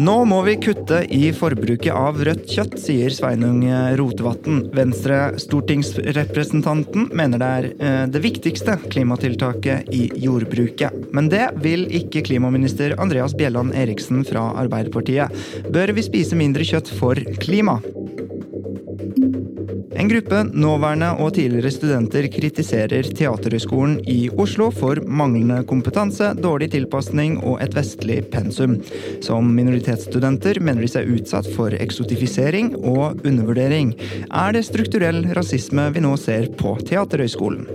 Nå må vi kutte i forbruket av rødt kjøtt, sier Sveinung Rotevatn. Venstre-stortingsrepresentanten mener det er eh, det viktigste klimatiltaket i jordbruket. Men det vil ikke klimaminister Andreas Bjelland Eriksen fra Arbeiderpartiet. Bør vi spise mindre kjøtt for klima? En gruppe nåværende og tidligere studenter kritiserer Teaterhøgskolen i Oslo for manglende kompetanse, dårlig tilpasning og et vestlig pensum. Som minoritetsstudenter mener de seg utsatt for eksotifisering og undervurdering. Er det strukturell rasisme vi nå ser på Teaterhøgskolen?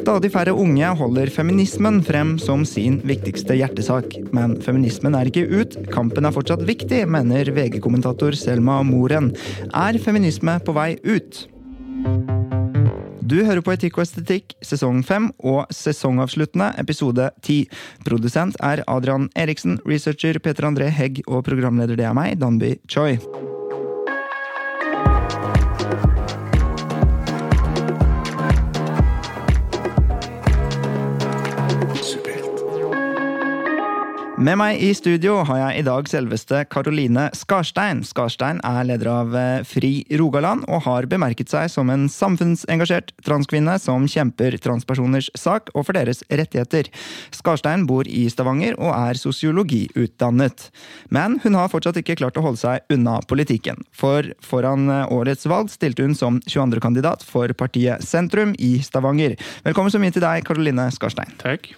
Stadig færre unge holder feminismen frem som sin viktigste hjertesak. Men feminismen er ikke ut, kampen er fortsatt viktig, mener VG-kommentator Selma Moren. Er feminisme på vei ut? Du hører på Etikk og estetikk, sesong fem og sesongavsluttende episode ti. Produsent er Adrian Eriksen, researcher Peter André Hegg og programleder det er meg, Danby Choi. Med meg i studio har jeg i dag selveste Karoline Skarstein. Skarstein er leder av eh, Fri Rogaland og har bemerket seg som en samfunnsengasjert transkvinne som kjemper transpersoners sak og for deres rettigheter. Skarstein bor i Stavanger og er sosiologiutdannet. Men hun har fortsatt ikke klart å holde seg unna politikken. For foran eh, årets valg stilte hun som 22.-kandidat for partiet Sentrum i Stavanger. Velkommen så mye til deg, Karoline Skarstein. Takk.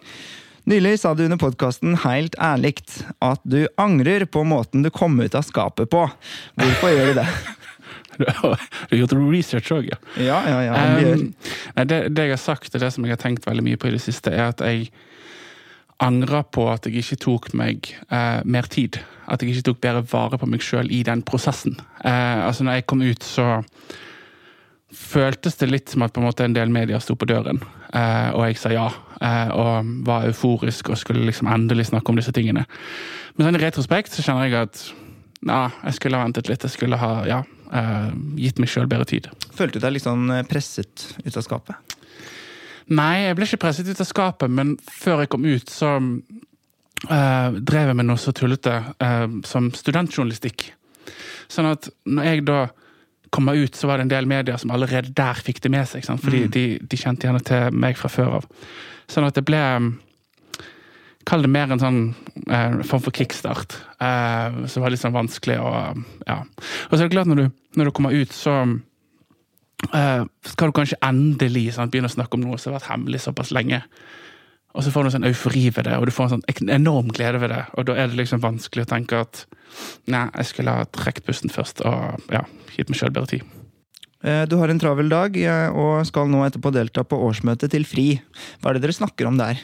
Nylig sa du under podkasten helt ærlig at du angrer på måten du kom ut av skapet på. Hvorfor gjør du det? Du har gjort research òg, ja. Ja, ja, ja. Um, nei, det, det jeg har sagt, og det som jeg har tenkt veldig mye på i det siste, er at jeg angrer på at jeg ikke tok meg uh, mer tid. At jeg ikke tok bedre vare på meg sjøl i den prosessen. Uh, altså, når jeg kom ut, så føltes det litt som at på en en del medier sto på døren, eh, og jeg sa ja. eh, og var euforisk og skulle liksom endelig snakke om disse tingene. Men sånn i retrospekt så kjenner jeg at ja, jeg skulle ha ventet litt. Jeg skulle ha ja, eh, gitt meg sjøl bedre tid. Følte du deg litt sånn presset ut av skapet? Nei, jeg ble ikke presset ut av skapet, men før jeg kom ut, så eh, drev jeg med noe så tullete eh, som studentjournalistikk. Sånn at når jeg da kommer ut, så var det en del medier som allerede der fikk det med seg. Fordi de, de kjente gjerne til meg fra før av. Sånn at det ble Kall det mer en sånn eh, form for kickstart. Eh, som var litt sånn vanskelig å Ja. Og så er det klart, når du, når du kommer ut, så eh, skal du kanskje endelig sant, begynne å snakke om noe som har vært hemmelig såpass lenge. Og så får du en sånn eufori ved det, og du får en sånn enorm glede ved det. Og da er det liksom vanskelig å tenke at nei, jeg skulle ha trukket pusten først og ja, gitt meg sjøl bedre tid. Eh, Du har en travel dag eh, og skal nå etterpå delta på årsmøtet til FRI. Hva er det dere snakker om der?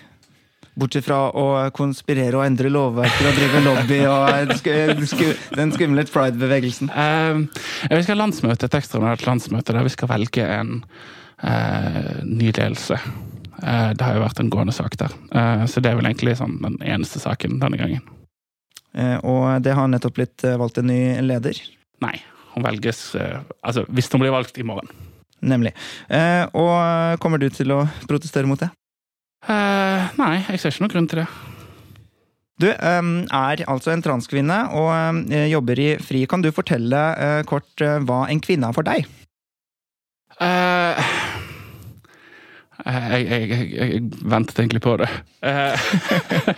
Bortsett fra å konspirere og endre lovverker og drive lobby og den skumle pride-bevegelsen. Eh, vi skal ha landsmøte, et ekstraordinært landsmøte der vi skal velge en uh, ny ledelse. Eh, det har jo vært en gående sak der. Eh, så det er vel egentlig sånn den eneste saken denne gangen. Eh, Og det har nettopp blitt valgt en ny leder. Nei, hun velges Altså, hvis hun blir valgt i morgen. Nemlig. Og kommer du til å protestere mot det? Nei, jeg ser ikke noen grunn til det. Du er altså en transkvinne og jobber i FRI. Kan du fortelle kort hva en kvinne er for deg? Eh, jeg, jeg, jeg, jeg ventet egentlig på det. Eh,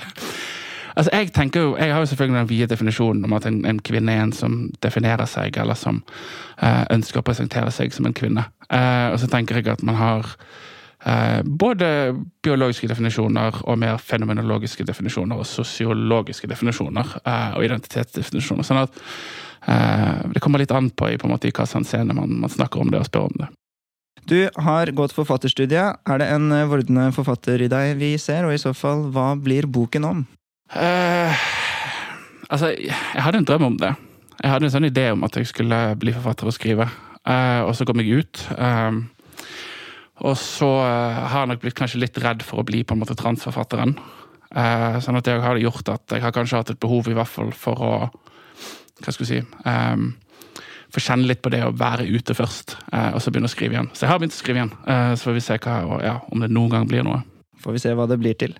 altså, jeg tenker jo, jeg har jo selvfølgelig den vide definisjonen om at en, en kvinne er en som definerer seg, eller som uh, ønsker å presentere seg som en kvinne. Uh, og så tenker jeg at man har uh, både biologiske definisjoner og mer fenomenologiske definisjoner, og sosiologiske definisjoner, og identitetsdefinisjoner. Sånn at det kommer litt an på på måte, i hva henseende man, man snakker om det og spør om det. Du har gått forfatterstudiet. Er det en vordende forfatter i deg vi ser, og i så fall, hva blir boken om? Uh, altså, jeg hadde en drøm om det. Jeg hadde en sånn idé om at jeg skulle bli forfatter og skrive. Uh, og så kom jeg ut. Um, og så uh, har jeg nok blitt kanskje litt redd for å bli på en måte transforfatteren. sånn at det har gjort at jeg har kanskje hatt et behov i hvert fall for å Hva skal vi si um, få kjenne litt på det å være ute først, eh, og så begynne å skrive igjen. Så jeg har begynt å skrive igjen. Eh, så får vi se hva, ja, om det noen gang blir noe. Får vi se hva det blir til.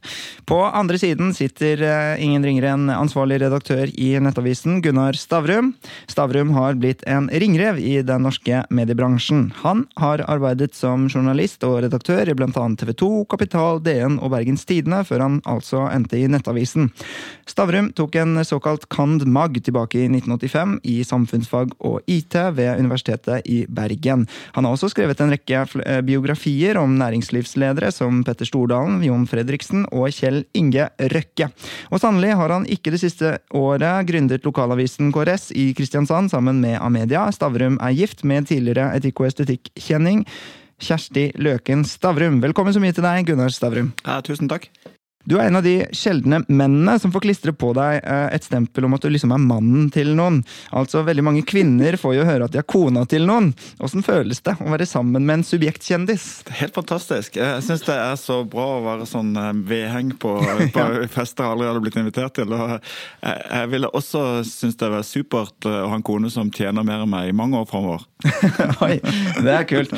På andre siden sitter uh, ingen ringere enn ansvarlig redaktør i Nettavisen, Gunnar Stavrum. Stavrum har blitt en ringrev i den norske mediebransjen. Han har arbeidet som journalist og redaktør i bl.a. TV 2, Kapital, DN og Bergens Tidende, før han altså endte i Nettavisen. Stavrum tok en såkalt cand. mag. tilbake i 1985 i samfunnsfag og IT ved Universitetet i Bergen. Han har også skrevet en rekke eh, biografier om næringslivsledere som Petter Stordalen, Jan, Jon Fredriksen og Kjell Inge Røkke. Og sannelig har han ikke det siste året gründet lokalavisen KRS i Kristiansand sammen med Amedia. Stavrum er gift med tidligere etikk- og estetikk-kjenning Kjersti Løken Stavrum. Velkommen så mye til deg, Gunnar Stavrum. Ja, tusen takk. Du er en av de sjeldne mennene som får klistre på deg eh, et stempel om at du liksom er mannen til noen. Altså, Veldig mange kvinner får jo høre at de er kona til noen. Åssen føles det å være sammen med en subjektkjendis? Det er helt fantastisk. Jeg syns det er så bra å være sånn eh, vedheng på, på fester jeg aldri hadde blitt invitert til. Og jeg ville også synes det var supert eh, å ha en kone som tjener mer enn meg i mange år framover. Oi, det er kult.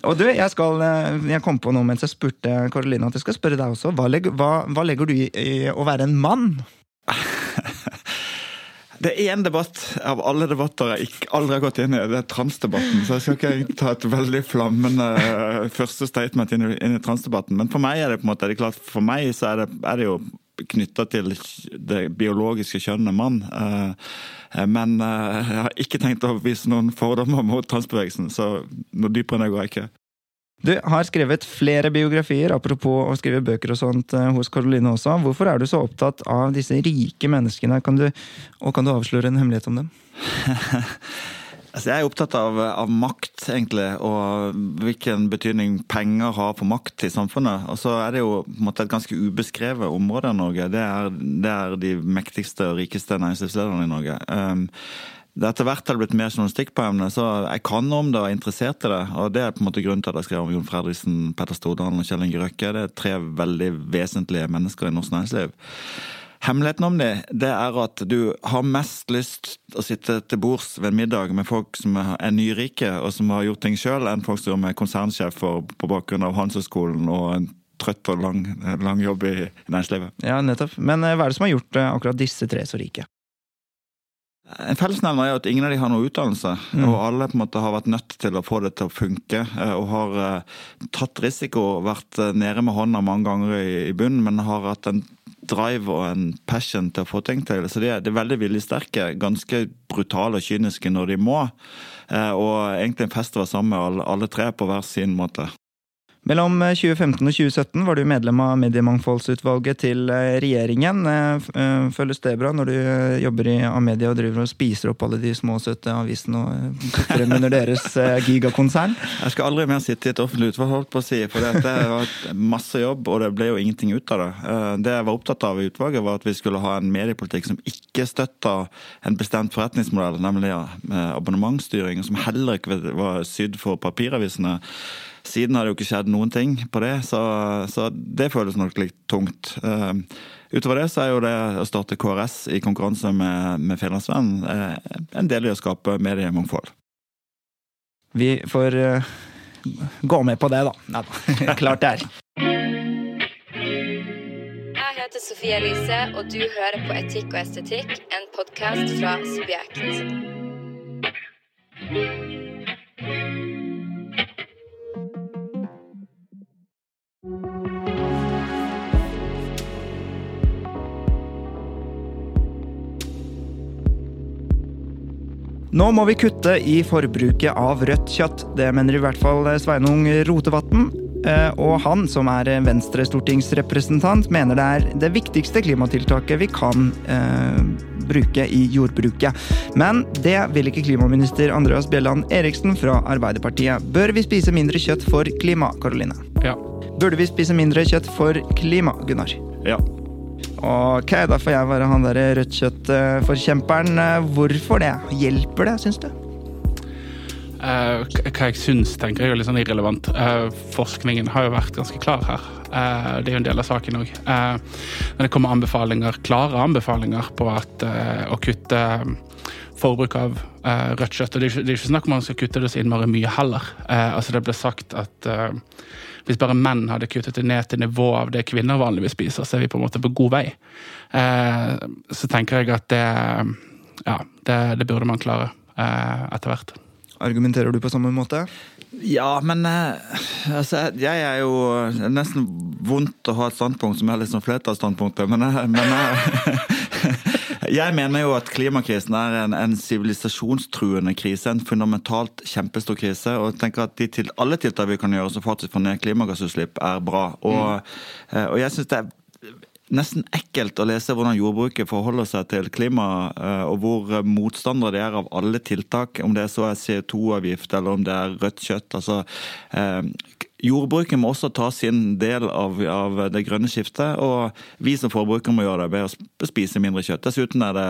Og du, jeg, skal, jeg kom på noe mens jeg spurte Karolina at jeg skal spørre deg også. Hva, hva legger du i, i å være en mann? Det er én debatt av alle debatter jeg ikke, aldri har gått inn i. Det er transdebatten. Så jeg skal ikke ta et veldig flammende eh, første statement inn i, inn i transdebatten. Men for meg er det på en måte, det er klart, for meg så er det, er det jo knytta til det biologiske kjønnet mann. Eh, eh, men jeg har ikke tenkt å vise noen fordommer mot transbevegelsen, så noe dypere enn det går jeg ikke. Du har skrevet flere biografier, apropos å skrive bøker og sånt eh, hos Karoline også. Hvorfor er du så opptatt av disse rike menneskene, kan du, og kan du avsløre en hemmelighet om dem? altså, jeg er opptatt av, av, makt, egentlig, og hvilken betydning penger har på makt i samfunnet. Og så er det jo måte, et ganske ubeskrevet område i Norge. Det er, det er de mektigste og rikeste næringslivslederne i Norge. Um, etter hvert har det blitt mer journalistikk på emnet, så jeg kan om det og er interessert i det. Og det er på en måte grunnen til at jeg skrev om Jon Fredriksen, Petter Stordalen og Kjell Inge Røkke. Det er tre veldig vesentlige mennesker i norsk næringsliv. Hemmeligheten om det, det er at du har mest lyst å sitte til bords ved en middag med folk som er nyrike og som har gjort ting sjøl, enn folk som er konsernsjefer på bakgrunn av Handelshøyskolen og en trøtt og lang, lang jobb i næringslivet. Ja, nettopp. Men eh, hva er det som har gjort eh, akkurat disse tre så rike? En fellesnevner er at ingen av de har noe utdannelse. Mm. Og alle på en måte har vært nødt til å få det til å funke. Eh, og har uh, tatt risiko, vært nede med hånda mange ganger i, bunnen, men har hatt en drive og en passion til å få ting til. Så de er, de er veldig viljesterke, ganske brutale og kyniske når de må. Og egentlig en fest å være sammen med alle, alle tre på hver sin måte. Mellom 2015 eh, og 2017 var du medlem av mediemangfoldsutvalget til eh, regjeringen. Eh, føles det bra når du jobber i Amedia og driver og spiser opp alle de små, søte avisene og putter under deres gigakonsern? Jeg skal aldri mer sitte i et offentlig utvalg, holdt på å si, for det var masse jobb, og det ble jo ingenting ut av det. Det jeg var opptatt av i utvalget, var at vi skulle ha en mediepolitikk som ikke støtta en bestemt forretningsmodell, nemlig abonnementsstyring, som heller ikke var sydd for papiravisene. Siden har det jo ikke skjedd noen ting på det, så, så det føles nok litt tungt. Uh, utover det så er jo det å starte KRS i konkurranse med, med Fedrelandsvennen uh, en del i å skape mediemangfold. Vi får uh, gå med på det, da. Nei da. Klart det er. Jeg heter Sofie Elise, og du hører på Etikk og estetikk, en podkast fra Subjekt. Nå må vi kutte i forbruket av rødt kjøtt. Det mener i hvert fall Sveinung Rotevatn. Eh, og han, som er Venstre-stortingsrepresentant, mener det er det viktigste klimatiltaket vi kan eh, bruke i jordbruket. Men det vil ikke klimaminister Andreas Bjelland Eriksen fra Arbeiderpartiet. Bør vi spise mindre kjøtt for klima, Karoline? Ja. Burde vi spise mindre kjøtt for klima, Gunnar? Ja. Ok, da får jeg være han der rødt kjøtt-forkjemperen. Hvorfor det? Hjelper det, syns du? Uh, hva jeg syns, tenker jeg er litt sånn irrelevant. Uh, forskningen har jo vært ganske klar her. Uh, det er jo en del av saken òg. Men det kommer anbefalinger, klare anbefalinger på at eh, å kutte forbruk av eh, rødt kjøtt og det er, ikke, det er ikke snakk om man skal kutte det så innmari mye heller. Eh, altså Det ble sagt at eh, hvis bare menn hadde kuttet det ned til nivå av det kvinner vanligvis spiser, så er vi på en måte på god vei. Eh, så tenker jeg at det, ja, det, det burde man klare eh, etter hvert. Argumenterer du på samme måte? Ja, men eh, altså, jeg er jo er nesten vondt å ha et standpunkt som er litt som flertallsstandpunktet, men, jeg- men jeg, mener jo at klimakrisen er en, en sivilisasjonstruende krise, en fundamentalt kjempestor krise. Og jeg tenker at de til, alle tiltak vi kan gjøre som faktisk får ned klimagassutslipp, er bra. Og, mm. og jeg synes det er nesten ekkelt å lese hvordan jordbruket forholder seg til klima, eh, og hvor motstandere de er av alle tiltak, om det så er CO2-avgift eller om det er rødt kjøtt. Altså, eh, jordbruket må også ta sin del av, av det grønne skiftet, og vi som forbrukere må gjøre det ved å spise mindre kjøtt. Dessuten er det,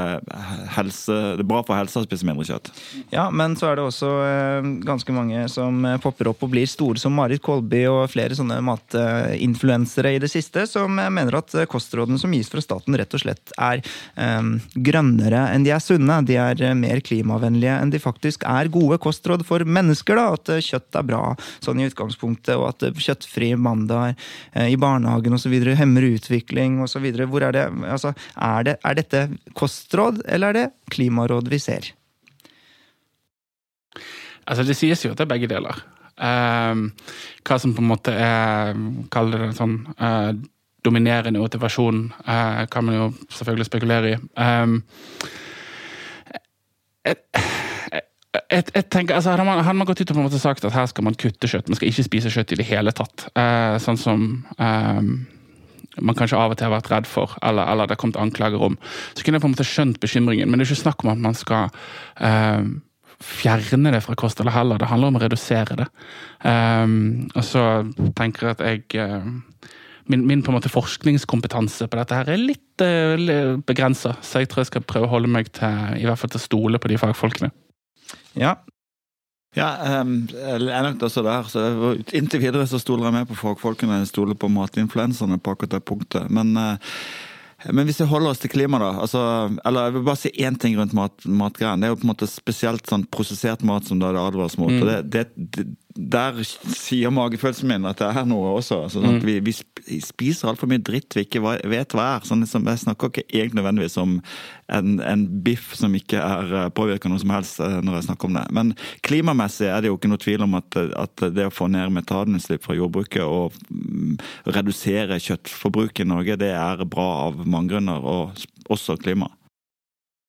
helse, det er bra for helsa å spise mindre kjøtt. Ja, men så er det også eh, ganske mange som eh, popper opp og blir store, som Marit Kolby og flere sånne matinfluensere i det siste, som eh, mener at kostrådene som gis fra staten, rett og slett er eh, grønnere enn de er sunne. De er mer klimavennlige enn de faktisk er gode kostråd for mennesker. da, At kjøtt er bra sånn i utgangspunktet, og at kjøttfri mandag eh, i barnehagen osv. hemmer utvikling osv. Hvor er det Altså, er, det, er dette kostråd, eller er det klimaråd vi ser? Altså, det sies jo at det er begge deler. Uh, hva som på en måte er Kall det sånn uh, dominerende motivasjon, uh, kan man jo selvfølgelig spekulere i. Jeg, jeg, jeg, tenker, altså, hadde, man, hadde man gått ut og på en måte sagt at her skal man kutte kjøtt, man skal ikke spise kjøtt i det hele tatt, eh, sånn som eh, man kanskje av og til har vært redd for, eller, eller det har kommet anklager om, så kunne jeg på en måte skjønt bekymringen. Men det er ikke snakk om at man skal eh, fjerne det fra kostholdet heller. Det handler om å redusere det. Um, og så tenker jeg at jeg eh, min, min på en måte forskningskompetanse på dette her er litt uh, begrensa, så jeg tror jeg skal prøve å holde meg til i hvert fall til å stole på de fagfolkene. Ja, Ja, ehm, jeg er nok også der. Så inntil videre så stoler jeg mer på fagfolkene. Jeg stoler på matinfluenserne på akkurat det punktet. Men, eh, men hvis vi holder oss til klima, da. Altså, eller jeg vil bare si én ting rundt mat, matgreiene. Det er jo på en måte spesielt sånn prosessert mat som det advares mot. og det, det, det der sier magefølelsen min at det er noe også. Altså, sånn at vi, vi sp- spiser altfor mye dritt vi ikke vet hva er. Sånn, liksom, jeg snakker ikke egentlig nødvendigvis om en, en biff som ikke er påvirka noe som helst eh, når jeg snakker om det. Men klimamessig er det jo ikke noe tvil om at, at det å få ned metanutslipp fra jordbruket og mm, redusere kjøttforbruket i Norge, det er bra av mange grunner, og også klima.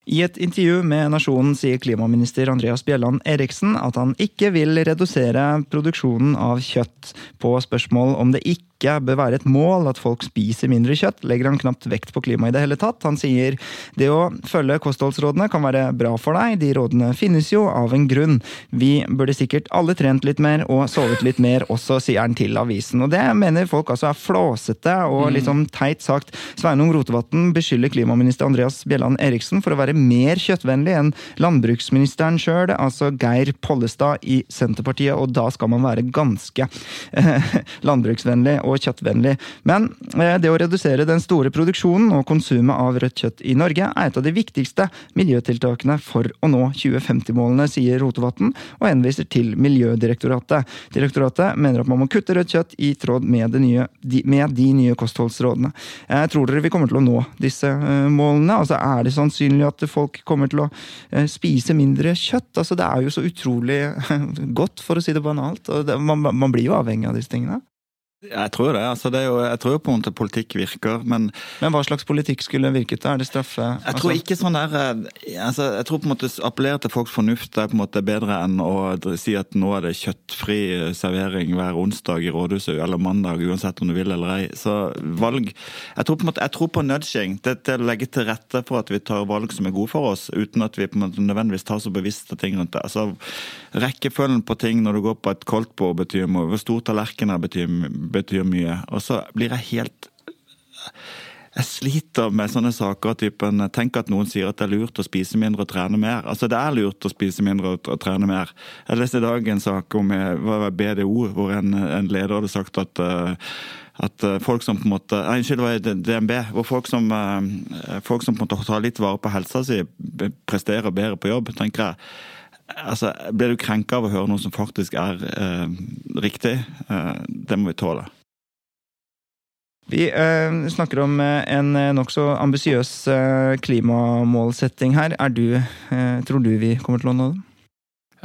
I et intervju med Nasjonen sier klimaminister Andreas Bjelland Eriksen at han ikke vil redusere produksjonen av kjøtt. På spørsmål om det ikke bør være et mål at folk spiser mindre kjøtt, legger han knapt vekt på klima i det hele tatt. Han sier det å følge kostholdsrådene kan være bra for deg, de rådene finnes jo av en grunn. Vi burde sikkert alle trent litt mer og sovet litt mer også, sier han til avisen. Og det mener folk altså er flåsete og litt sånn teit sagt. Sveinung Rotevatn beskylder klimaminister Andreas Bjelland Eriksen for å være mer kjøttvennlig enn landbruksministeren sjøl, altså Geir Pollestad i Senterpartiet, og da skal man være ganske eh, landbruksvennlig og kjøttvennlig. Men eh, det å redusere den store produksjonen og konsumet av rødt kjøtt i Norge er et av de viktigste miljøtiltakene for å nå 2050-målene, sier Rotevatn, og henviser til Miljødirektoratet. Direktoratet mener at man må kutte rødt kjøtt i tråd med, nye, med de nye kostholdsrådene. Jeg tror dere vi kommer til å nå disse eh, målene? Altså, Er det sannsynlig at folk kommer til å eh, spise mindre kjøtt? Altså, Det er jo så utrolig godt, for å si det banalt. man, man blir jo avhengig av disse tingene. Jeg tror det. altså det er jo, Jeg tror jo på en måte politikk virker, men Men hva slags politikk skulle virket da? Er det straffe? jeg tror altså- ikke sånn der eh, altså Jeg tror på en måte appellere til folks fornuft er på en måte bedre enn å si at nå er det kjøttfri servering hver onsdag i rådhuset eller mandag, uansett om du vil eller ei. Så valg Jeg tror på en måte, jeg tror på nudging. Det det å legge til rette for at vi tar valg som er gode for oss, uten at vi på en måte nødvendigvis tar så bevisste ting rundt det. Altså Rekkefølgen på ting når du går på et koldtbord betyr hvor stor tallerken er betyr, betyr mye. Og så blir jeg helt jeg sliter med sånne saker typen Tenk at noen sier at det er lurt å spise mindre og trene mer. Altså, det er lurt å spise mindre og, trene mer. Jeg leste i dag en sak om eh, BDO, hvor en, en leder hadde sagt at eh, at eh, folk som på en måte Nei, unnskyld, det var DNB. Hvor folk som, folk som på en måte tar litt vare på helsa si, presterer bedre på jobb, tenker jeg. Altså, Blir du krenka av å høre noe som faktisk er eh, riktig? Eh, det må vi tåle. Vi eh, snakker om eh, en eh, nokså ambisiøs eh, klimamålsetting her. Er du, eh, tror du vi kommer til å nå den?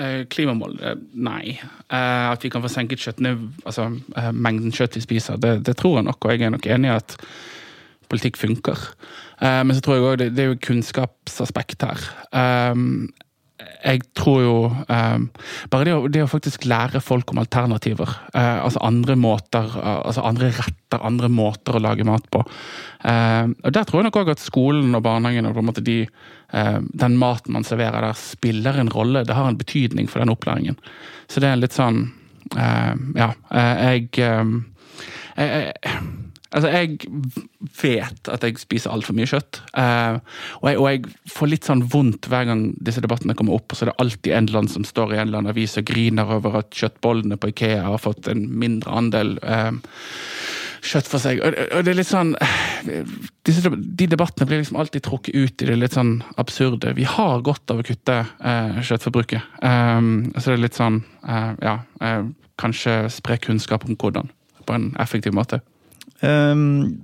Eh, Klimamål? eh, Nei. Eh, At vi kan få senket altså eh, mengden kjøtt vi spiser, det, det tror jeg nok, og jeg er nok enig i at politikk funker. Eh, Men så tror jeg òg det, det er jo kunnskapsaspekt her. Jeg tror jo um, Bare det å, det å faktisk lære folk om alternativer, uh, altså andre måter, uh, altså andre retter, andre måter å lage mat på. Uh, og Der tror jeg nok òg at skolen og barnehagen og på en måte de, den maten man serverer der, spiller en rolle. Det har en betydning for den opplæringen. Så det er litt sånn Ja, jeg, jeg Altså, jeg vet at jeg spiser altfor mye kjøtt. Uh, og, jeg, og jeg får litt sånn vondt hver gang disse debattene kommer opp, og så er det alltid en eller annen som står i en eller annen avis og griner over at kjøttbollene på Ikea har fått en mindre andel uh, kjøtt for seg. Og, og det er litt sånn disse, De debattene blir liksom alltid trukket ut i det litt sånn absurde. Vi har godt av å kutte uh, kjøttforbruket. Um, så det er litt sånn Ja, kanskje spre kunnskap om hvordan, på en effektiv måte. Ehm,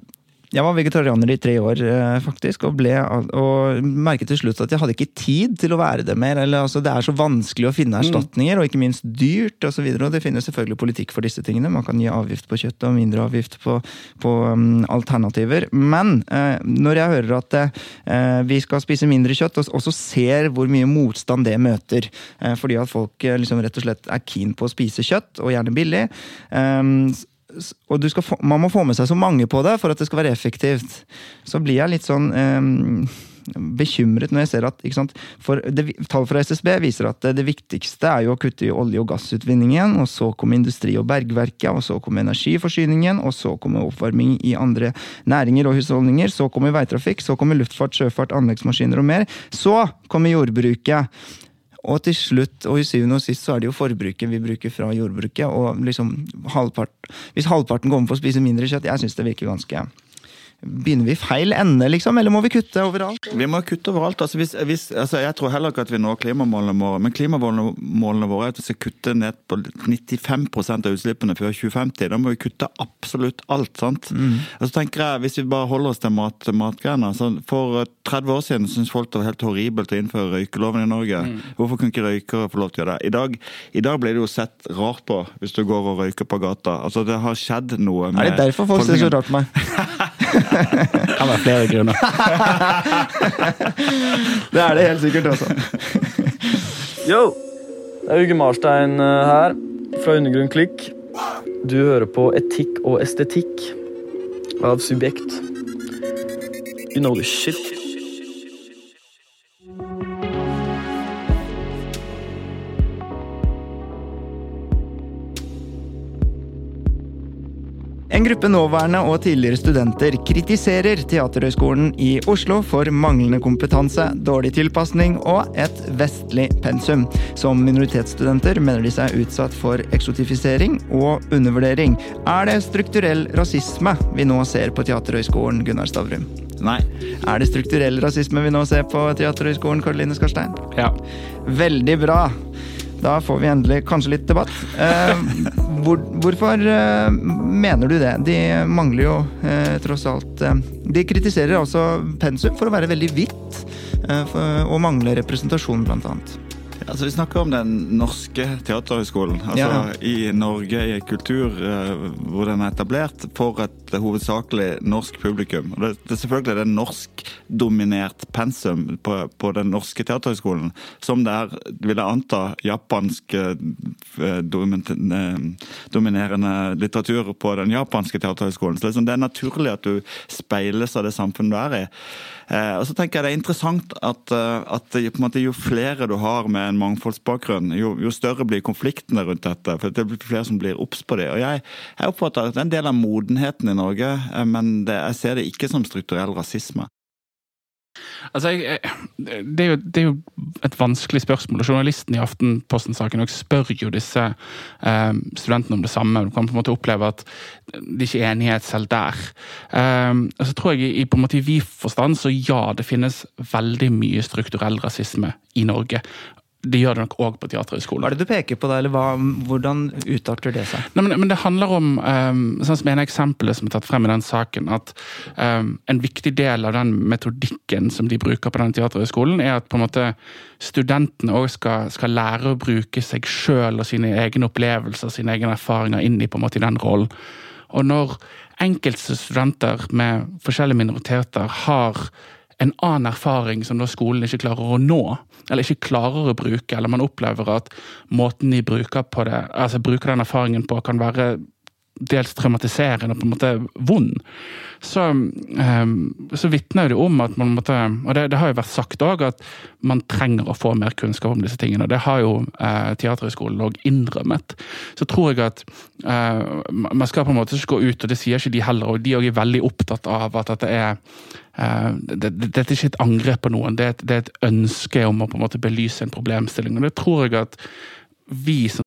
jeg var vegetarianer i tre år, eh, faktisk, og, ble, og merket til slutt at jeg hadde ikke tid til å være det mer. Eller, altså, det er så vanskelig å finne erstatninger, og ikke minst dyrt Og, så videre, og det finnes selvfølgelig politikk for disse tingene. Man kan gi avgift på kjøtt og mindre avgift på, på um, alternativer. Men eh, når jeg hører at eh, vi skal spise mindre kjøtt, og også ser hvor mye motstand det møter, eh, fordi at folk eh, liksom rett og slett er keen på å spise kjøtt, og gjerne billig s- og få, man må få med seg så mange på det for at det skal være effektivt. Så blir jeg litt sånn eh, bekymret når jeg ser at sant? Det, Tall fra SSB viser at det, det viktigste er jo å kutte i olje- og gassutvinningen, og så kommer industri og bergverket, og så kommer energiforsyningen, og så kommer oppvarming i andre næringer og husholdninger, så kommer veitrafikk, så kommer luftfart, sjøfart, anleggsmaskiner og mer. Så kommer jordbruket. Og til slutt, og i syvende og sist, så er det jo forbruket vi bruker fra jordbruket. Og liksom halvpart, hvis halvparten kommer på å spise mindre kjøtt, jeg syns det virker ganske Begynner vi i feil ende, liksom? Eller må vi kutte overalt? Vi må kutte overalt. Altså, hvis, hvis, altså, jeg tror heller ikke at vi når klimamålene våre. Men klimamålene våre er at vi skal kutte ned på 95% av utslippene før 2050. Da må vi kutte absolutt alt. sant? Og så tenker jeg, Hvis vi bare holder oss til mat, matgreiene så For 30 år siden syntes folk det var helt horribelt å innføre røykeloven i Norge. Hvorfor kunne ikke røykere få lov til å gjøre det? I dag, I dag blir det jo sett rart på hvis du går og røyker på gata. Altså, Det har skjedd noe med Er det derfor folk ser så rart på meg? Kan være flere grunner. Det er det helt sikkert også. Yo! Det er Uge Marstein eh, her, fra Undergrunn Klikk. Du hører på Etikk og estetikk av Subjekt. You know the shit. En gruppe nåværende og tidligere studenter kritiserer Teaterhøgskolen i Oslo for manglende kompetanse, dårlig tilpasning og et vestlig pensum. Som minoritetsstudenter mener de seg utsatt for eksotifisering og undervurdering. Er det strukturell rasisme vi nå ser på Teaterhøgskolen, Gunnar Stavrum? Nei. Er det strukturell rasisme vi nå ser på Teaterhøgskolen, Karoline Skarstein? Ja. Veldig bra. Da får vi endelig kanskje litt debatt. Eh, hvor, hvorfor eh, mener du det? De mangler jo eh, tross alt De kritiserer altså pensum for å være veldig hvitt og mangle representasjon, blant annet. Altså, Vi snakker om Den norske teaterhøgskolen. Altså Ja. i Norge, i en kultur eh, hvor den er etablert for et hovedsakelig norsk publikum. Og det, det er selvfølgelig det er norskdominert pensum på, på Den norske teaterhøgskolen, som det er, vil jeg anta, japansk eh, eh, dominerende litteratur på den japanske teaterhøgskolen. Så det sånn, det er naturlig at du speiles av det samfunnet du er i. Eh, og så tenker jeg Det er interessant at, eh, at måte, jo flere du har med en mangfoldsbakgrunn, jo, jo større blir konfliktene rundt dette. for Det blir flere som blir obs på det. Og jeg, jeg oppfatter at det er en del av modenheten i Norge, eh, men det, jeg ser det ikke som strukturell rasisme. Altså, jeg, det, er jo, det er jo et vanskelig spørsmål, og journalisten i Aftenposten-saken spør jo disse eh, studentene om det samme. Du kan på en måte oppleve at det ikke er enighet selv der. Eh, så tror jeg i, på en måte i vid forstand så ja, det finnes veldig mye strukturell rasisme i Norge. Det gjør det nok òg på Teaterhøgskolen. Hva er det du peker på da, eller hva, hvordan utarter det seg? Nei, men, men det handler om, um, sånn som en eksempel som er tatt frem i den saken, at um, en viktig del av den metodikken som de bruker på den teaterhøgskolen, er at på en måte studentene òg skal, skal lære å bruke seg sjøl og sine egne opplevelser, sine egne erfaringer inn i på en måte i den rollen. Og når enkelte studenter med forskjellige minoriteter har en annen erfaring som da skolen ikke klarer å nå, eller ikke klarer å bruke, eller man opplever at måten de bruker, det, altså bruker den erfaringen på, kan være dels traumatiserende og på en måte vond, så, um, så vitner det om at man måtte Og det, det har jo vært sagt òg, at man trenger å få mer kunnskap om disse tingene. og Det har jo eh, Teaterhøgskolen òg innrømmet. Så tror jeg at eh, man skal på en måte ikke gå ut, og det sier ikke de heller, og de òg er veldig opptatt av at dette er uh, det, det, Dette er ikke et angrep på noen, det er, et, det er et ønske om å på en måte belyse en problemstilling. og det tror jeg at vi som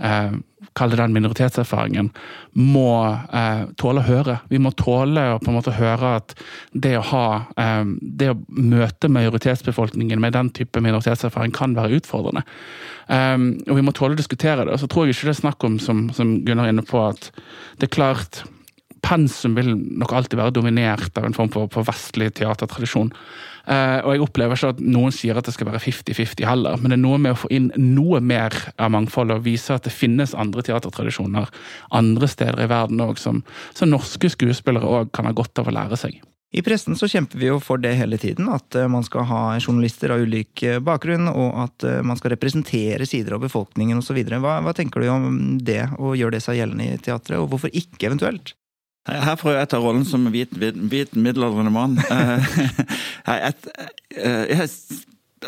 eh, Kall det den minoritetserfaringen, må eh, tåle å høre. Vi må tåle å på en måte høre at det å ha eh, Det å møte majoritetsbefolkningen med den type minoritetserfaring kan være utfordrende. Um, og vi må tåle å diskutere det. Og så tror jeg ikke det er snakk om, som, som Gunnar er inne på, at det er klart pensum vil nok alltid være dominert av en form for, for vestlig teatertradisjon. Eh, og jeg opplever ikke at noen sier at det skal være 50-50 heller, men det er noe med å få inn noe mer av mangfoldet og vise at det finnes andre teatertradisjoner andre steder i verden òg, som, som norske skuespillere òg kan ha godt av å lære seg. I pressen så kjemper vi jo for det hele tiden, at eh, man skal ha journalister av ulik eh, bakgrunn, og at eh, man skal representere sider av befolkningen osv. Hva, hva tenker du om det, og gjør det seg gjeldende i teatret, og hvorfor ikke eventuelt? Her prøver jeg å ta rollen som hvit, hvit, middelaldrende mann. Eh, jeg, jeg, jeg,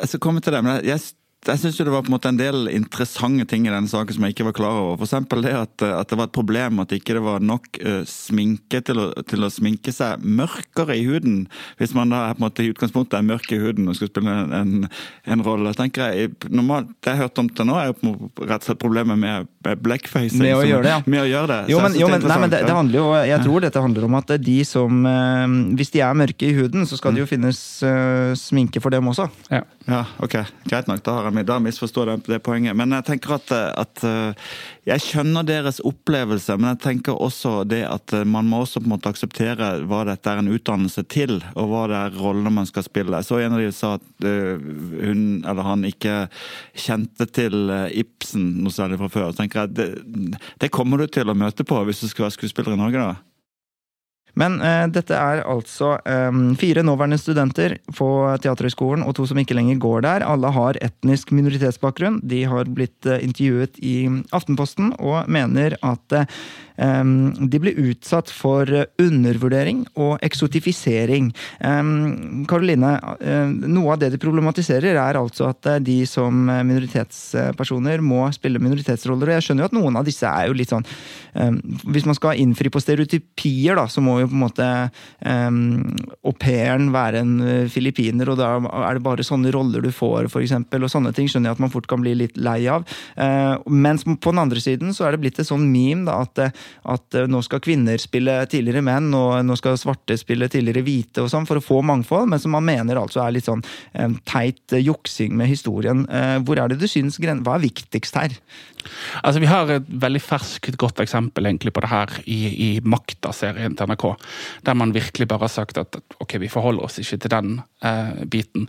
jeg skal komme til det, men jeg, jeg syns det var på en måte en del interessante ting i denne saken som jeg ikke var klar over. Eksempel det at, at det var et problem at ikke det var nok uh, sminke til å, til å, sminke seg mørkere i huden. Hvis man da på en måte i utgangspunktet er mørk i huden og skal spille en, en, en rolle. tenker jeg, normalt, Det jeg har hørt om til nå, er jo rett og slett problemet med, med blackfacing. Med å gjøre det, ja. Med å gjøre det. Jo, men, jo, det men, nei, men det, det handler jo, jeg tror dette handler om at de som eh, Hvis de er mørke i huden, så skal det jo finnes uh, sminke for dem også. Ja. Ja, ok. Greit nok. Da har jeg da misforstår det poenget. Men jeg tenker at, at uh, Jeg skjønner deres opplevelse, men jeg tenker også det at uh, man må også på en måte akseptere hva dette er en utdannelse til, og hva det er rollene man skal spille. Jeg så en av de sa at hun eller han ikke kjente til Ibsen noe særlig fra før. Så tenker jeg det, det kommer du til å møte på hvis du skal være skuespiller i Norge, da. Men eh, dette er altså eh, fire nåværende studenter på Teaterhøgskolen og to som ikke lenger går der. Alle har etnisk minoritetsbakgrunn. De har blitt eh, intervjuet i Aftenposten og mener at eh, de blir utsatt for undervurdering og eksotifisering. Karoline, noe av det de problematiserer, er altså at de som minoritetspersoner må spille minoritetsroller. og Jeg skjønner jo at noen av disse er jo litt sånn Hvis man skal innfri på stereotypier, da, så må jo på en måte au pairen være en filippiner, og da er det bare sånne roller du får, f.eks. Og sånne ting skjønner jeg at man fort kan bli litt lei av. Mens på den andre siden så er det blitt et sånn meme da, at at eh, nå skal kvinner spille tidligere menn, og nå skal svarte spille tidligere hvite, og sånn, for å få mangfold, men som man mener altså er litt sånn um, teit eh, juksing med historien. Hvor er det du syns Hva er viktigst her? Altså, Vi har et veldig ferskt, godt eksempel egentlig på det her i, i Makta-serien til NRK. Der man virkelig bare har sagt at ok, vi forholder oss ikke til den eh, biten.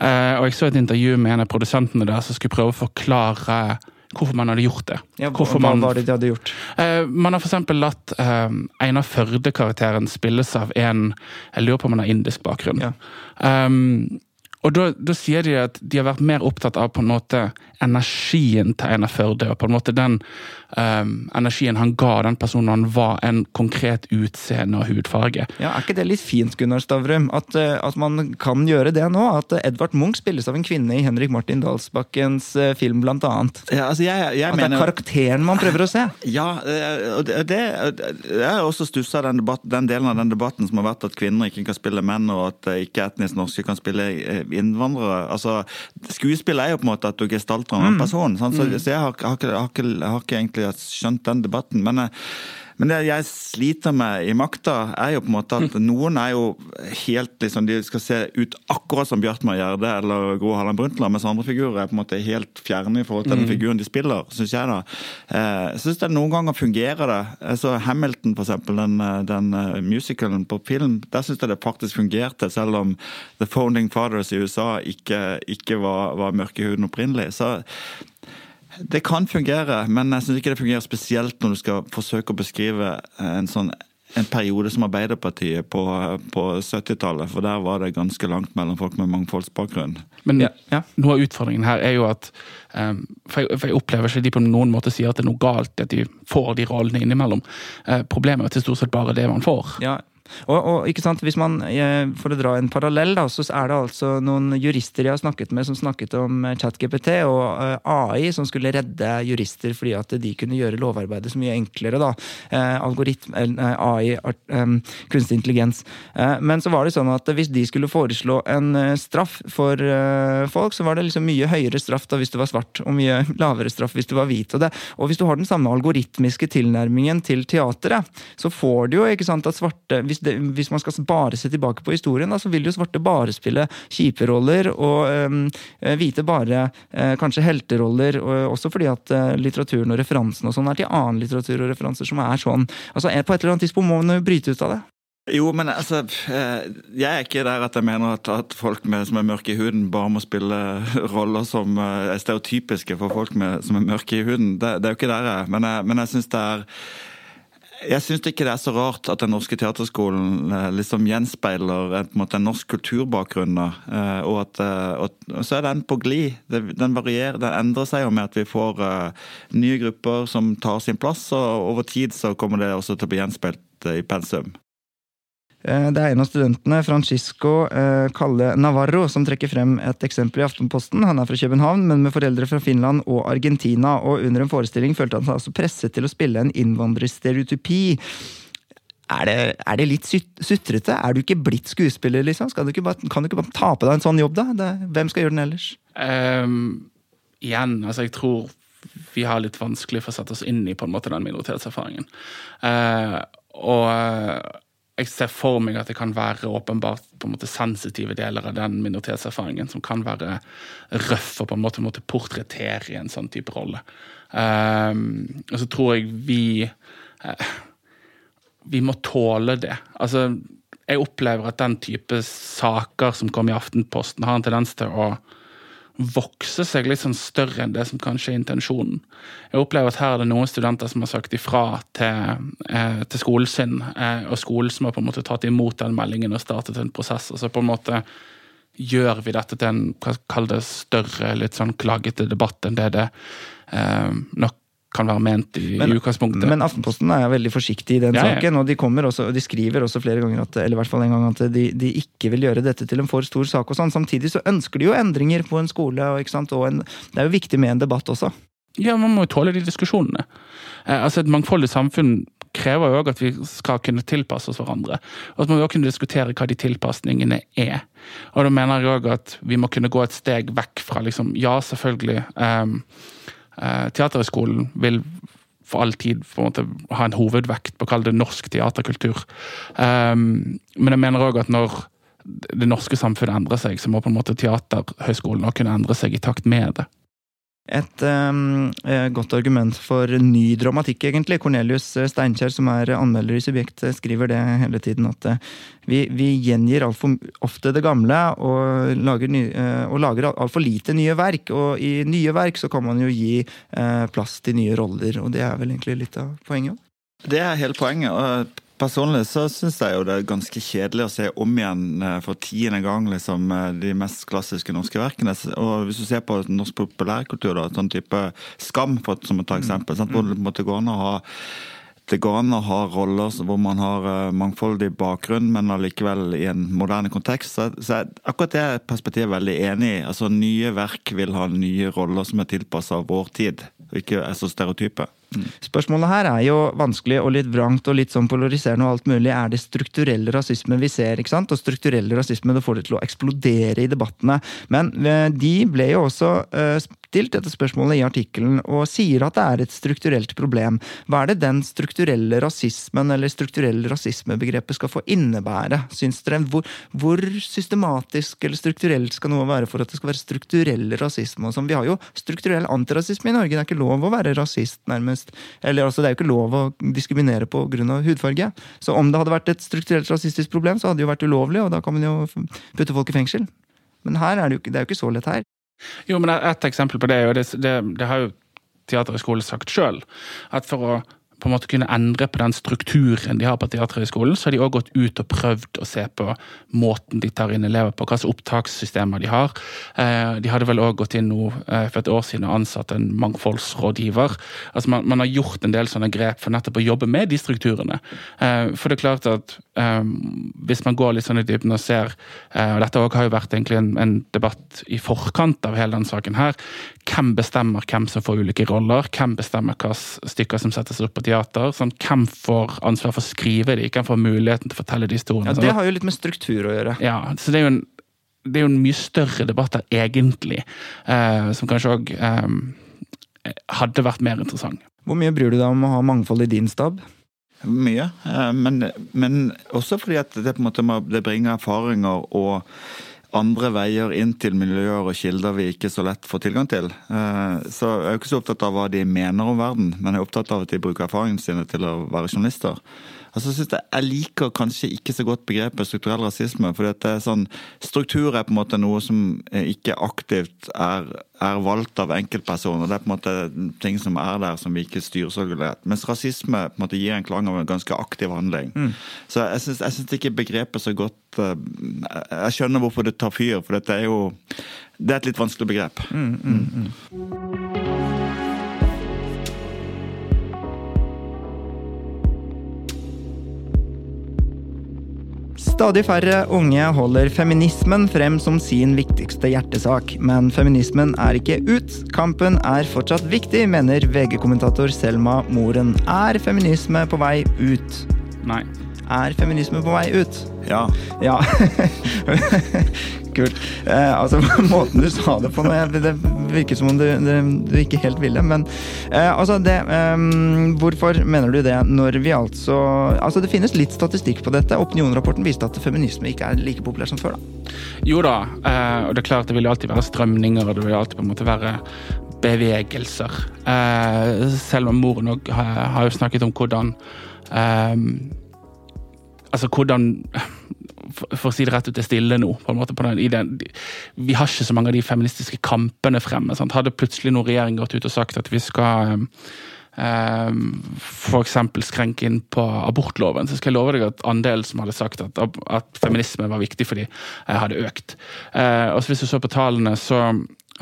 Eh, og Jeg så et intervju med en av produsentene der som skulle prøve å forklare hvorfor man hadde gjort det. Ja, hva man, var det de hadde gjort? Uh, man har f.eks. latt uh, Einar Førde-karakteren spilles av en Jeg lurer på om han har indisk bakgrunn. Ja. Um, og da, da, sier de at de har vært mer opptatt av på en måte energien til Einar Førde, og på en måte den um, energien han ga den personen han var, en konkret utseende og hudfarge. Ja, Er ikke det litt fint, Gunnar Stavrum, at, uh, at man kan gjøre det nå? At Edvard Munch spilles av en kvinne i Henrik Martin Dalsbakkens uh, film, blant annet. Ja, altså jeg, jeg at det er karakteren man prøver å se? Ja, og det, det, jeg har også stussa den, den, delen av den debatten som har vært at kvinner ikke kan spille menn, og at eh, ikke etnisk norske kan spille innvandrere. Altså, Skuespill er jo på en måte at du gestalter en mm. person. Så, mm. så, jeg har, har, har, har, ikke, har ikke egentlig skjønt den debatten. Men, eh, men, det jeg sliter med i makta, er jo på en måte at noen er jo helt liksom, De skal se ut akkurat som Bjartmar Gjerde eller Gro Harlem Brundtland, mens andre figurer er på en måte helt fjerne i forhold til den mm. figuren de spiller, syns jeg. da. Eh, jeg syns det noen ganger fungerer det. Altså Hamilton, for eksempel, den, eh, den musicalen på film, der syns jeg det faktisk fungerte, selv om The Founding Fathers i USA ikke, ikke var, var mørke i huden opprinnelig. Så det kan fungere, men jeg syns ikke det fungerer spesielt når du skal forsøke å beskrive en sånn en periode som Arbeiderpartiet på, på 70-tallet, for der var det ganske langt mellom folk med mangfoldsbakgrunn. Men ja, ja. noe av utfordringen her er jo at um, for, jeg, for, jeg, opplever ikke de på noen måte sier at det er noe galt at de får de rollene innimellom. Uh, problemet er til stort sett bare det man får. Ja, og, og, ikke sant, hvis man, eh, For å dra en parallell, da, så er det altså noen jurister jeg har snakket med som snakket om eh, ChatGPT og eh, AI som skulle redde jurister fordi at de kunne gjøre lovarbeidet så mye enklere. da, Algoritme, AI, kunstig intelligens. Men så var det sånn at hvis de skulle foreslå en straff for folk, så var det liksom mye høyere straff da hvis du var svart, og mye lavere straff hvis du var hvit. Og, det, og hvis du har den samme algoritmiske tilnærmingen til teateret, så får du jo ikke sant, at svarte hvis, det, hvis, man skal bare se tilbake på historien, da, så vil jo svarte bare spille kjipe roller, og um, hvite bare øh, kanskje helteroller. Og, også fordi at øh, litteraturen og referansen og sånn er til annen litteratur og referanser som er sånn. Altså, På et eller annet tidspunkt må man jo bryte ut av det. Jo, men altså Jeg er ikke der at jeg mener at, at folk med, som er mørke i huden, bare må spille roller som er stereotypiske for folk med, som er mørke i huden. Det, det er jo ikke der jeg er. Men jeg, men jeg syns det er jeg syns ikke det er så rart at Den norske teaterskolen eh, liksom gjenspeiler en, måte, en norsk kulturbakgrunn. Eh, og eh, og så er den på glid. Den varierer, den endrer seg jo med at vi får nye grupper som tar sin plass, og over tid så kommer det også til å bli gjenspeilt i pensum. Eh, det er en av studentene, Francisco Calle Kalle Navarro, som trekker frem et eksempel i Aftenposten. Han er fra København, men med foreldre fra Finland og Argentina. Og under en forestilling følte han seg altså presset til å spille en innvandrerstereotypi. Er det, er det litt sutrete? Er du ikke blitt skuespiller, liksom? Du bare, kan du ikke bare ta på deg en sånn jobb, da? Det, hvem skal gjøre den ellers? Um, igjen, altså jeg tror vi har litt vanskelig for å sette oss inn i på en måte den minoritetserfaringen. Uh, og jeg ser for meg at det kan være åpenbart på en måte sensitive deler av den minoritetserfaringen som kan være røff og på en måte måtte portrettere i en sånn type rolle. Um, og så tror jeg vi uh, Vi må tåle det. Altså, jeg opplever at den type saker som kom i Aftenposten, har en tendens til å vokse seg litt sånn større enn det som kanskje er intensjonen. Jeg opplever at her er det noen studenter som har sagt ifra til, eh, til skolen sin, eh, og skolen som har på en måte tatt imot den meldingen og startet en prosess. og så på en måte gjør vi dette til en hva det større, litt sånn klagete debatt enn det det eh, nok kan være ment i, Men- i utgangspunktet. Men Aftenposten er veldig forsiktig i den Ja, saken, og de, kommer også, de skriver også flere ganger at, eller i hvert fall en gang at de, de ikke vil gjøre dette til en for stor sak. og sånn. Samtidig så ønsker de jo endringer på en skole, og, og en, det er jo viktig med en debatt også. Ja, man må jo tåle de diskusjonene. Eh, altså Et mangfoldig samfunn krever jo òg at vi skal kunne tilpasse oss hverandre. Og at man må også kunne diskutere hva de tilpasningene er. Og da mener jeg òg at vi må kunne gå et steg vekk fra liksom Ja, selvfølgelig. Um, Teaterhøgskolen vil for all tid på en måte ha en hovedvekt på å kalle det norsk teaterkultur. Um, men jeg mener òg at når det norske samfunnet endrer seg, så må på en måte Teaterhøgskolen kunne endre seg i takt med det. Et um, godt argument for ny dramatikk, egentlig. Cornelius eh, Steinkjer, som er anmelder i Subjekt, eh, skriver det hele tiden. At vi, vi gjengir altfor ofte det gamle og lager, ny, og lager altfor lite nye verk. Og i nye verk så kan man jo gi uh, plass til nye roller, og det er vel egentlig litt av poenget. Det er hele poenget. og Personlig så syns jeg jo det er ganske kjedelig å se om igjen eh, for tiende gang liksom, eh, de mest klassiske norske verkene. Og hvis du ser på norsk populærkultur, da, sånn type Skam, for, som et eksempel, sant, hvor det går an å ha det går an å ha roller hvor man har uh, mangfoldig bakgrunn, men allikevel i en moderne kontekst. Så, så akkurat det perspektivet er veldig enig i. Altså, nye verk vil ha nye roller som er tilpassa vår tid, og ikke er så stereotype. Spørsmålet her er jo vanskelig og litt vrangt og litt sånn polariserende og alt mulig. Er det strukturell rasisme vi ser? ikke sant? Og strukturell rasisme det får det til å eksplodere i debattene. Men eh, de ble jo også eh, stilt dette spørsmålet i artikkelen og sier at det er et strukturelt problem. Hva er det den strukturelle rasismen eller strukturelle rasismebegrepet skal få innebære? Syns dere? Hvor, hvor systematisk eller strukturelt skal noe være for at det skal være strukturell rasisme? Vi har jo strukturell antirasisme i Norge. Det er ikke lov å være rasist, nærmest. Eller altså, det er jo ikke lov å diskriminere på grunn av hudfarge. Så om det hadde vært et strukturelt rasistisk problem, så hadde det jo vært ulovlig, og da kan man jo putte folk i fengsel. Men her er det jo det er jo ikke så lett her. Jo, men Et eksempel på det, er jo det, det, det har jo Teaterhøgskolen sagt sjøl. At for å på en måte kunne endre på den strukturen de har på Teaterhøgskolen, så har de også gått ut og prøvd å se på måten de tar inn elever på, hva slags opptakssystemer de har. Eh, De hadde vel også gått inn nå eh, for et år siden og ansatt en mangfoldsrådgiver. Altså man, man har gjort en del sånne grep for nettopp å jobbe med de strukturene. Eh, For det er klart at hvis man går litt sånn i dybden og ser, og dette har jo vært egentlig en, en debatt i forkant av hele denne saken her, hvem bestemmer hvem som får ulike roller? Hvem bestemmer hvilke stykker som settes opp på teater? Sånn, hvem får ansvar for å skrive de? Hvem får muligheten til å fortelle de historiene? Ja, Sånn Det har jo litt med struktur å gjøre. ja, så det er jo en, det er jo en mye større debatt der, egentlig, eh, som kanskje òg eh, hadde vært mer interessant. Hvor mye bryr du deg om å ha mangfold i din stab? Mye. eh, Men, men også fordi at det, på en måte, må- det bringer erfaringer og andre veier inn til miljøer og kilder vi ikke så lett får tilgang til. Eh, Så jeg er ikke så opptatt av hva de mener om verden, men jeg er opptatt av at de bruker erfaringene sine til å være journalister. Altså, synes jeg, jeg liker kanskje ikke så godt begrepet strukturell rasisme. for det er sånn, Struktur er på en måte noe som eh, ikke aktivt er, er valgt av enkeltpersoner. Det er på en måte ting som er der som vi ikke styrer så lett. Mens rasisme på en måte gir en klang av en ganske aktiv handling. Så jeg syns, jeg syns ikke begrepet så godt eh, Jeg skjønner hvorfor det tar fyr, for dette er jo det er et litt vanskelig begrep. Stadig færre unge holder feminismen frem som sin viktigste hjertesak. Men feminismen er ikke ut. Kampen er fortsatt viktig, mener VG-kommentator Selma Moren. Er feminisme på vei ut? Nei. Er feminisme på vei ut? Ja. Ja. Kult. Eh, altså, måten du sa det på nå, det virker som om du, du, du ikke helt ville, men eh, altså det ehm, Hvorfor mener du det når vi altså Altså, det finnes litt statistikk på dette. Opinionrapporten viste at feminisme ikke er like populær som før, da. Jo da, eh, og det er klart det vil jo alltid være strømninger, og det vil alltid på en måte være bevegelser. Eh, selv om moren òg har, har jo snakket om hvordan eh, Altså hvordan for, å si det rett ut, er stille nå. på en måte på den, den, Vi har ikke så mange av de feministiske kampene fremme. Sant? Hadde plutselig noen regjering gått ut og sagt at vi skal um, um, f.eks. skrenke inn på abortloven, så skal jeg love deg at andelen som hadde sagt at, at feminisme var viktig for dem, hadde økt. Uh, og så Hvis du så på tallene, så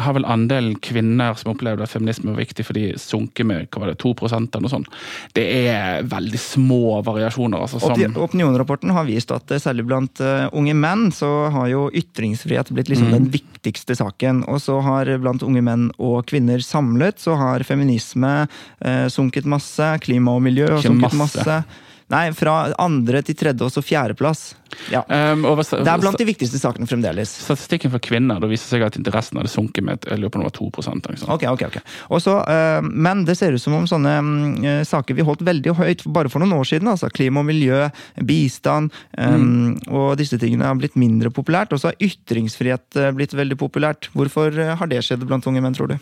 har vel andelen kvinner som opplevde at feminisme var viktig for de sunket med hva var det, 2 eller noe sånt. Det er veldig små variasjoner. Altså, som Opinionrapporten har vist at særlig blant uh, unge menn så har jo ytringsfrihet blitt liksom mm. den viktigste saken. Og så har blant unge menn og kvinner samlet så har feminisme uh, sunket masse. Klima og miljø har sunket masse. masse. Nei, fra andre til tredje og så fjerdeplass. Ja. Um, det er blant de viktigste sakene fremdeles. Statistikken for kvinner da viser seg at interessen hadde sunket med jeg lurer på noe 2% okay, okay, okay. Også, uh, Men det ser ut som om sånne uh, saker vi holdt veldig høyt bare for noen år siden, altså klima og miljø, bistand um, mm. og disse tingene har blitt mindre populært. Og så har ytringsfrihet uh, blitt veldig populært. Hvorfor har det skjedd blant unge menn, tror du?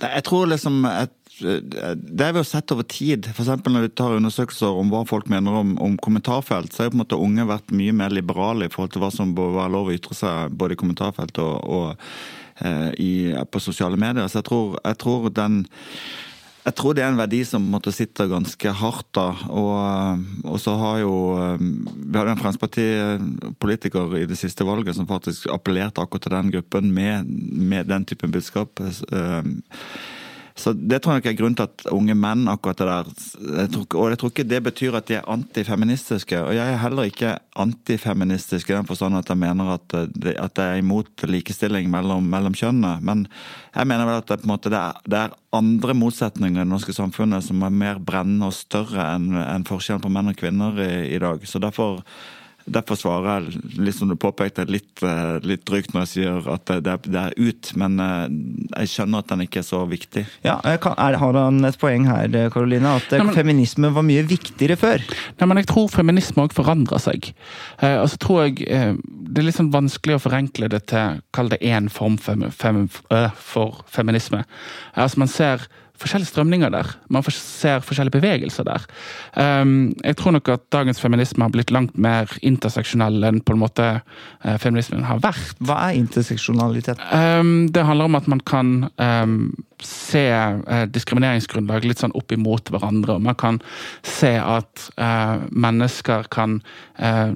jeg tror liksom et det har vi jo sett over tid. F.eks. når vi tar undersøkelser om hva folk mener om, om kommentarfelt, så har jo på en måte unge vært mye mer liberale i forhold til hva som bør være lov å ytre seg både i kommentarfelt og, og eh, i, på sosiale medier. Så jeg tror, jeg tror, den jeg tror det er en verdi som måtte sitte ganske hardt. da, og, og så har jo eh, Vi hadde en Fremskrittspartipolitiker i det siste valget som faktisk appellerte akkurat til den gruppen med, med den typen budskap. Eh, så Det tror jeg nok er grunnen til at unge menn akkurat det der jeg tror, Og jeg tror ikke det betyr at de er antifeministiske. Og jeg er heller ikke antifeministisk i den forstand at jeg mener at, det, at jeg er imot likestilling mellom, mellom kjønnene. Men jeg mener vel at det, måte, det, er, det, er, andre motsetninger i det norske samfunnet som er mer brennende og større enn en forskjellen på menn og kvinner i, i dag. Så derfor Derfor svarer jeg, litt som du påpekte, litt, eh, litt drygt når jeg sier at det, det, er ut. Men eh, jeg skjønner at den ikke er så viktig. Ja, kan, er, Har han et poeng her, Karoline? At Nei, men, feminisme var mye viktigere før? Nei, men Jeg tror feminisme òg forandrer seg. Eh, og så tror jeg eh, Det er litt sånn vanskelig å forenkle det til kall det én form fem, fem, øh, for feminisme. Altså Man ser forskjellige strømninger der. Man ser forskjellige bevegelser der. Um, jeg tror nok at dagens feminisme har blitt langt mer interseksjonell enn på en måte uh, feminismen har vært. Hva er interseksjonalitet? Um, det handler om at man kan um, se uh, diskrimineringsgrunnlag litt sånn opp imot hverandre. og Man kan se at uh, mennesker kan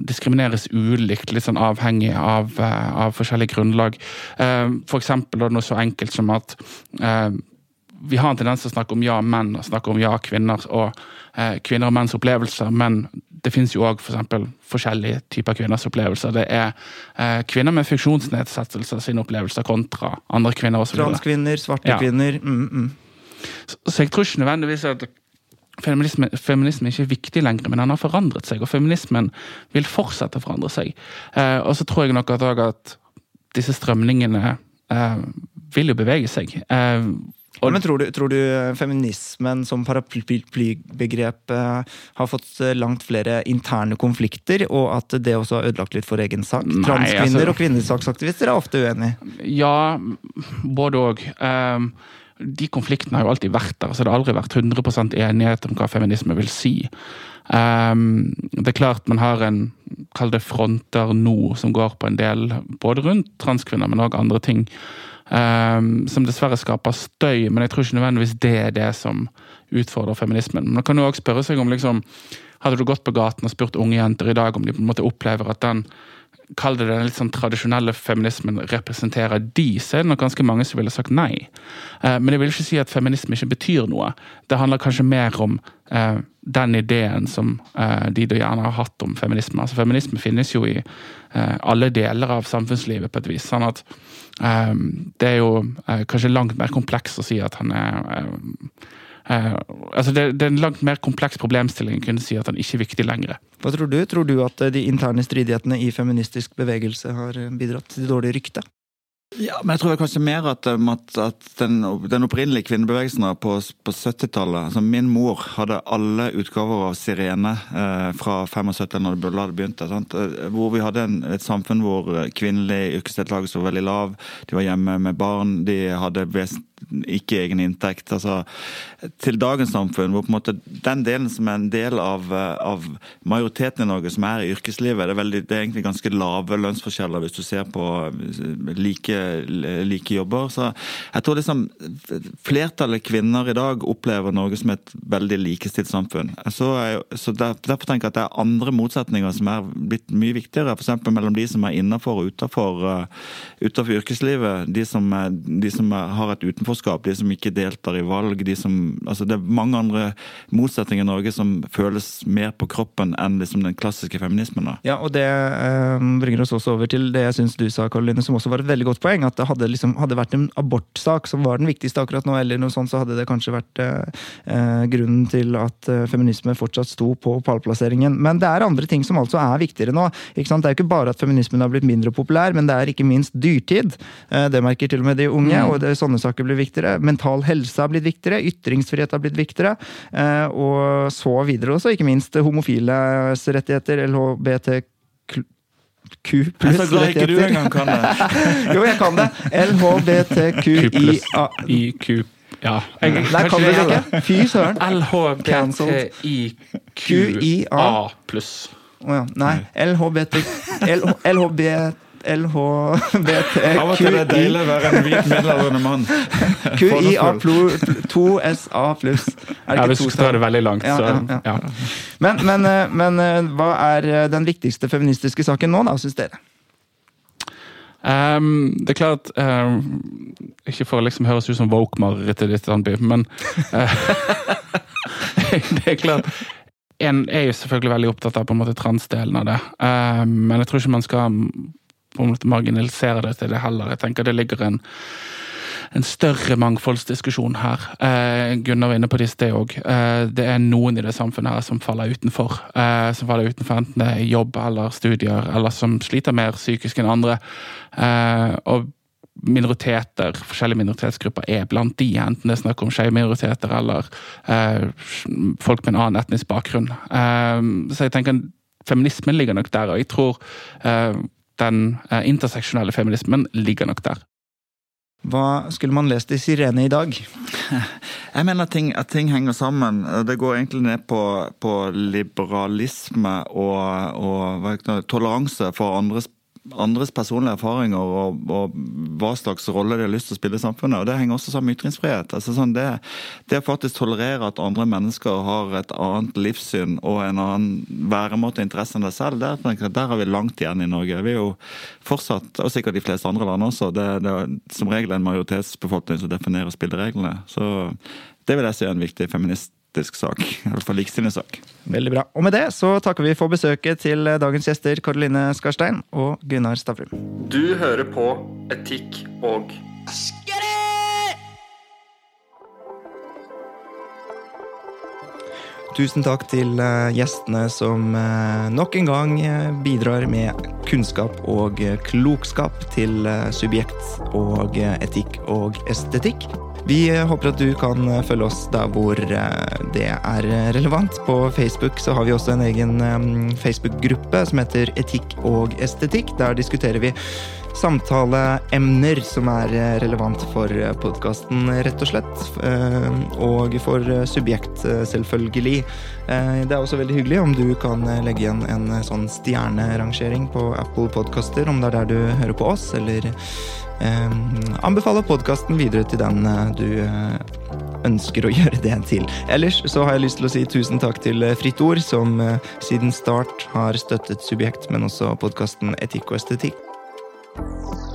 diskrimineres ulikt, litt sånn avhengig av, av forskjellige grunnlag. For eksempel noe så enkelt som at vi har en tendens til å snakke om ja, menn og snakke om ja, kvinner og eh, kvinner og menns opplevelser, men det finnes jo òg for forskjellige typer kvinners opplevelser. Det er eh, kvinner med funksjonsnedsettelser sine opplevelser kontra andre kvinner. Også Transkvinner, svarte ja. kvinner. Mm, mm. Så, så, jeg tror ikke nødvendigvis at feminisme, feminisme ikke er viktig lenger, men den har forandret seg, og feminismen vil fortsette å forandre seg. Eh, og så tror jeg nok at, at disse strømningene eh, vil jo bevege seg. Eh, og, Men tror du, tror du, feminismen som paraplybegrep eh, har fått eh, langt flere interne konflikter, og at det også har ødelagt litt for egen sak? Nei, Transkvinner altså, og kvinnesaksaktivister er ofte uenige. Ja, både òg. Um, de konfliktene har jo alltid vært der. så Det har aldri vært 100% enighet om hva feminisme vil si. Um, det er klart man har en kall det fronter nå som går på en del både rundt transkvinner, men òg andre ting. Um, som dessverre skaper støy, men jeg tror ikke nødvendigvis det er det som utfordrer feminismen. Men man kan jo også spørre seg om liksom, Hadde du gått på gaten og spurt unge jenter i dag om de på en måte opplever at den Kall det den litt sånn tradisjonelle feminismen representerer de, så er det nok ganske mange som ville sagt nei. Uh, men jeg vil ikke si at feminisme ikke betyr noe. Det handler kanskje mer om uh, den ideen som uh, de da gjerne har hatt om feminisme. Altså Feminisme finnes jo i alle deler av samfunnslivet på et vis. sånn at det er jo eh, kanskje langt mer kompleks å si at han er Uh, altså det, det, er en langt mer kompleks problemstilling kunne si at den ikke er viktig lenger. Hva tror du? Tror du at de interne stridighetene i feministisk bevegelse har bidratt til det dårlige ryktet? Ja, men jeg tror kanskje mer at, at, at den, den, opprinnelige kvinnebevegelsen på, på 70-tallet altså Min mor hadde alle utgaver av Sirene eh, fra 75 når det begynte. Sant? Eh, hvor vi hadde en, et samfunn hvor kvinnelig yrkesdeltakelse var veldig lav. De var hjemme med barn. De hadde ikke egen inntekt. Altså, til dagens samfunn, hvor på en måte den delen som er en del av, av majoriteten i Norge, som er i yrkeslivet, det er, veldig, det er egentlig ganske lave lønnsforskjeller hvis du ser på like, like jobber. Så jeg tror liksom flertallet kvinner i dag opplever Norge som et veldig likestilt samfunn. Så, så der, Derfor tenker jeg at det er andre motsetninger som er blitt mye viktigere, f.eks. mellom de som er innenfor og utenfor, uh, utenfor yrkeslivet. De som, de som har et utenforskap, de som ikke deltar i valg. De som, altså det er mange andre motsetninger i Norge som føles mer på kroppen enn liksom den klassiske feminismen. Da. Ja, og Det eh, bringer oss også over til det jeg syns du sa, Karoline, som også var et veldig godt poeng. At det hadde, liksom, hadde vært en abortsak som var den viktigste akkurat nå, eller noe sånt, så hadde det kanskje vært eh, grunnen til at feminisme fortsatt sto på pallplasseringen. Men det er andre ting som altså er viktigere nå. Det er jo ikke bare at feminismen har blitt mindre populær, men det er ikke minst dyrtid. Eh, det merker til og med de unge, mm. og det, sånne saker blir viktigere. Mental helse har blitt viktigere, ytringsfrihet har blitt viktigere, eh, og så videre også. Ikke minst homofiles rettigheter, LHBTQ Q pluss rettigheter. Jeg er så glad ikke du engang kan det. jo, jeg kan det. LHBTQIA. Ja. Jeg, Nei, kan du ikke? Fy søren. LHBTIQA pluss. Å ja. Nei. LHBT... LHB... LHBTQI Av og til er det deilig å være en hvit middelaldrende mann. QIA 2SA pluss. Ja, hvis du skal ta det veldig langt, så ja. ja. Men, men, eh, men, eh, hva er eh, den viktigste feministiske saken nå, da, syns dere? Um, det er klart um, Ikke for å liksom høres ut som woke-marerittet ditt, men uh, Det er klart en er jo selvfølgelig veldig opptatt av på en måte transdelen av det, Um, men jeg tror ikke man skal på en måte marginalisere det til det heller. Jeg tenker det ligger en, en større mangfoldsdiskusjon her. Eh, Gunnar var inne på det sted òg. Eh, det er noen i det samfunnet her som faller utenfor. Eh, som faller utenfor enten det er jobb eller studier, eller som sliter mer psykisk enn andre. og minoriteter, forskjellige minoritetsgrupper er blant de, enten det er snakk om skeive eller eh, folk med en annen etnisk bakgrunn. Eh, så jeg tenker feminismen ligger nok der, og jeg tror eh, den eh, interseksjonelle feminismen ligger nok der. Hva skulle man lest i Sirene i dag? Jeg mener ting, at ting henger sammen. Det går egentlig ned på, på liberalisme og, og toleranse for andres andres personlige erfaringer og, og, hva slags rolle de har lyst til å spille i samfunnet. og Det henger også sammen med ytringsfrihet. Altså sånn det, det å faktisk tolerere at andre mennesker har et annet livssyn og en annen væremåte og interesse enn deg selv, der, der, har vi langt igjen i Norge. Vi er jo fortsatt, og sikkert de fleste andre land også, det, det er som regel en majoritetsbefolkning som definerer spillereglene. Så det vil jeg si er en viktig feminist politisk sak. I hvert fall likestillingssak. Veldig bra. Og med det så takker vi for besøket til dagens gjester Karoline Skarstein og Gunnar Stavrum. Du hører på Etikk og Tusen takk til eh, gjestene som eh, nok en gang eh, bidrar med kunnskap og klokskap til subjekt og etikk og estetikk. Vi håper at du kan følge oss der hvor det er relevant. På Facebook så har vi også en egen Facebook-gruppe som heter Etikk og estetikk. Der diskuterer vi samtaleemner som er relevant for podkasten, rett og slett. Eh, og for subjekt, selvfølgelig. Eh, det er også veldig hyggelig om du kan legge igjen en sånn stjernerangering på Apple Podkaster, om det er der du hører på oss, eller eh, anbefaler podkasten videre til den eh, du eh, ønsker å gjøre det til. Ellers så har jeg lyst til å si tusen takk til eh, Fritt Ord, som siden start har støttet Subjekt, men også podkasten Etikk og estetikk. Thank you.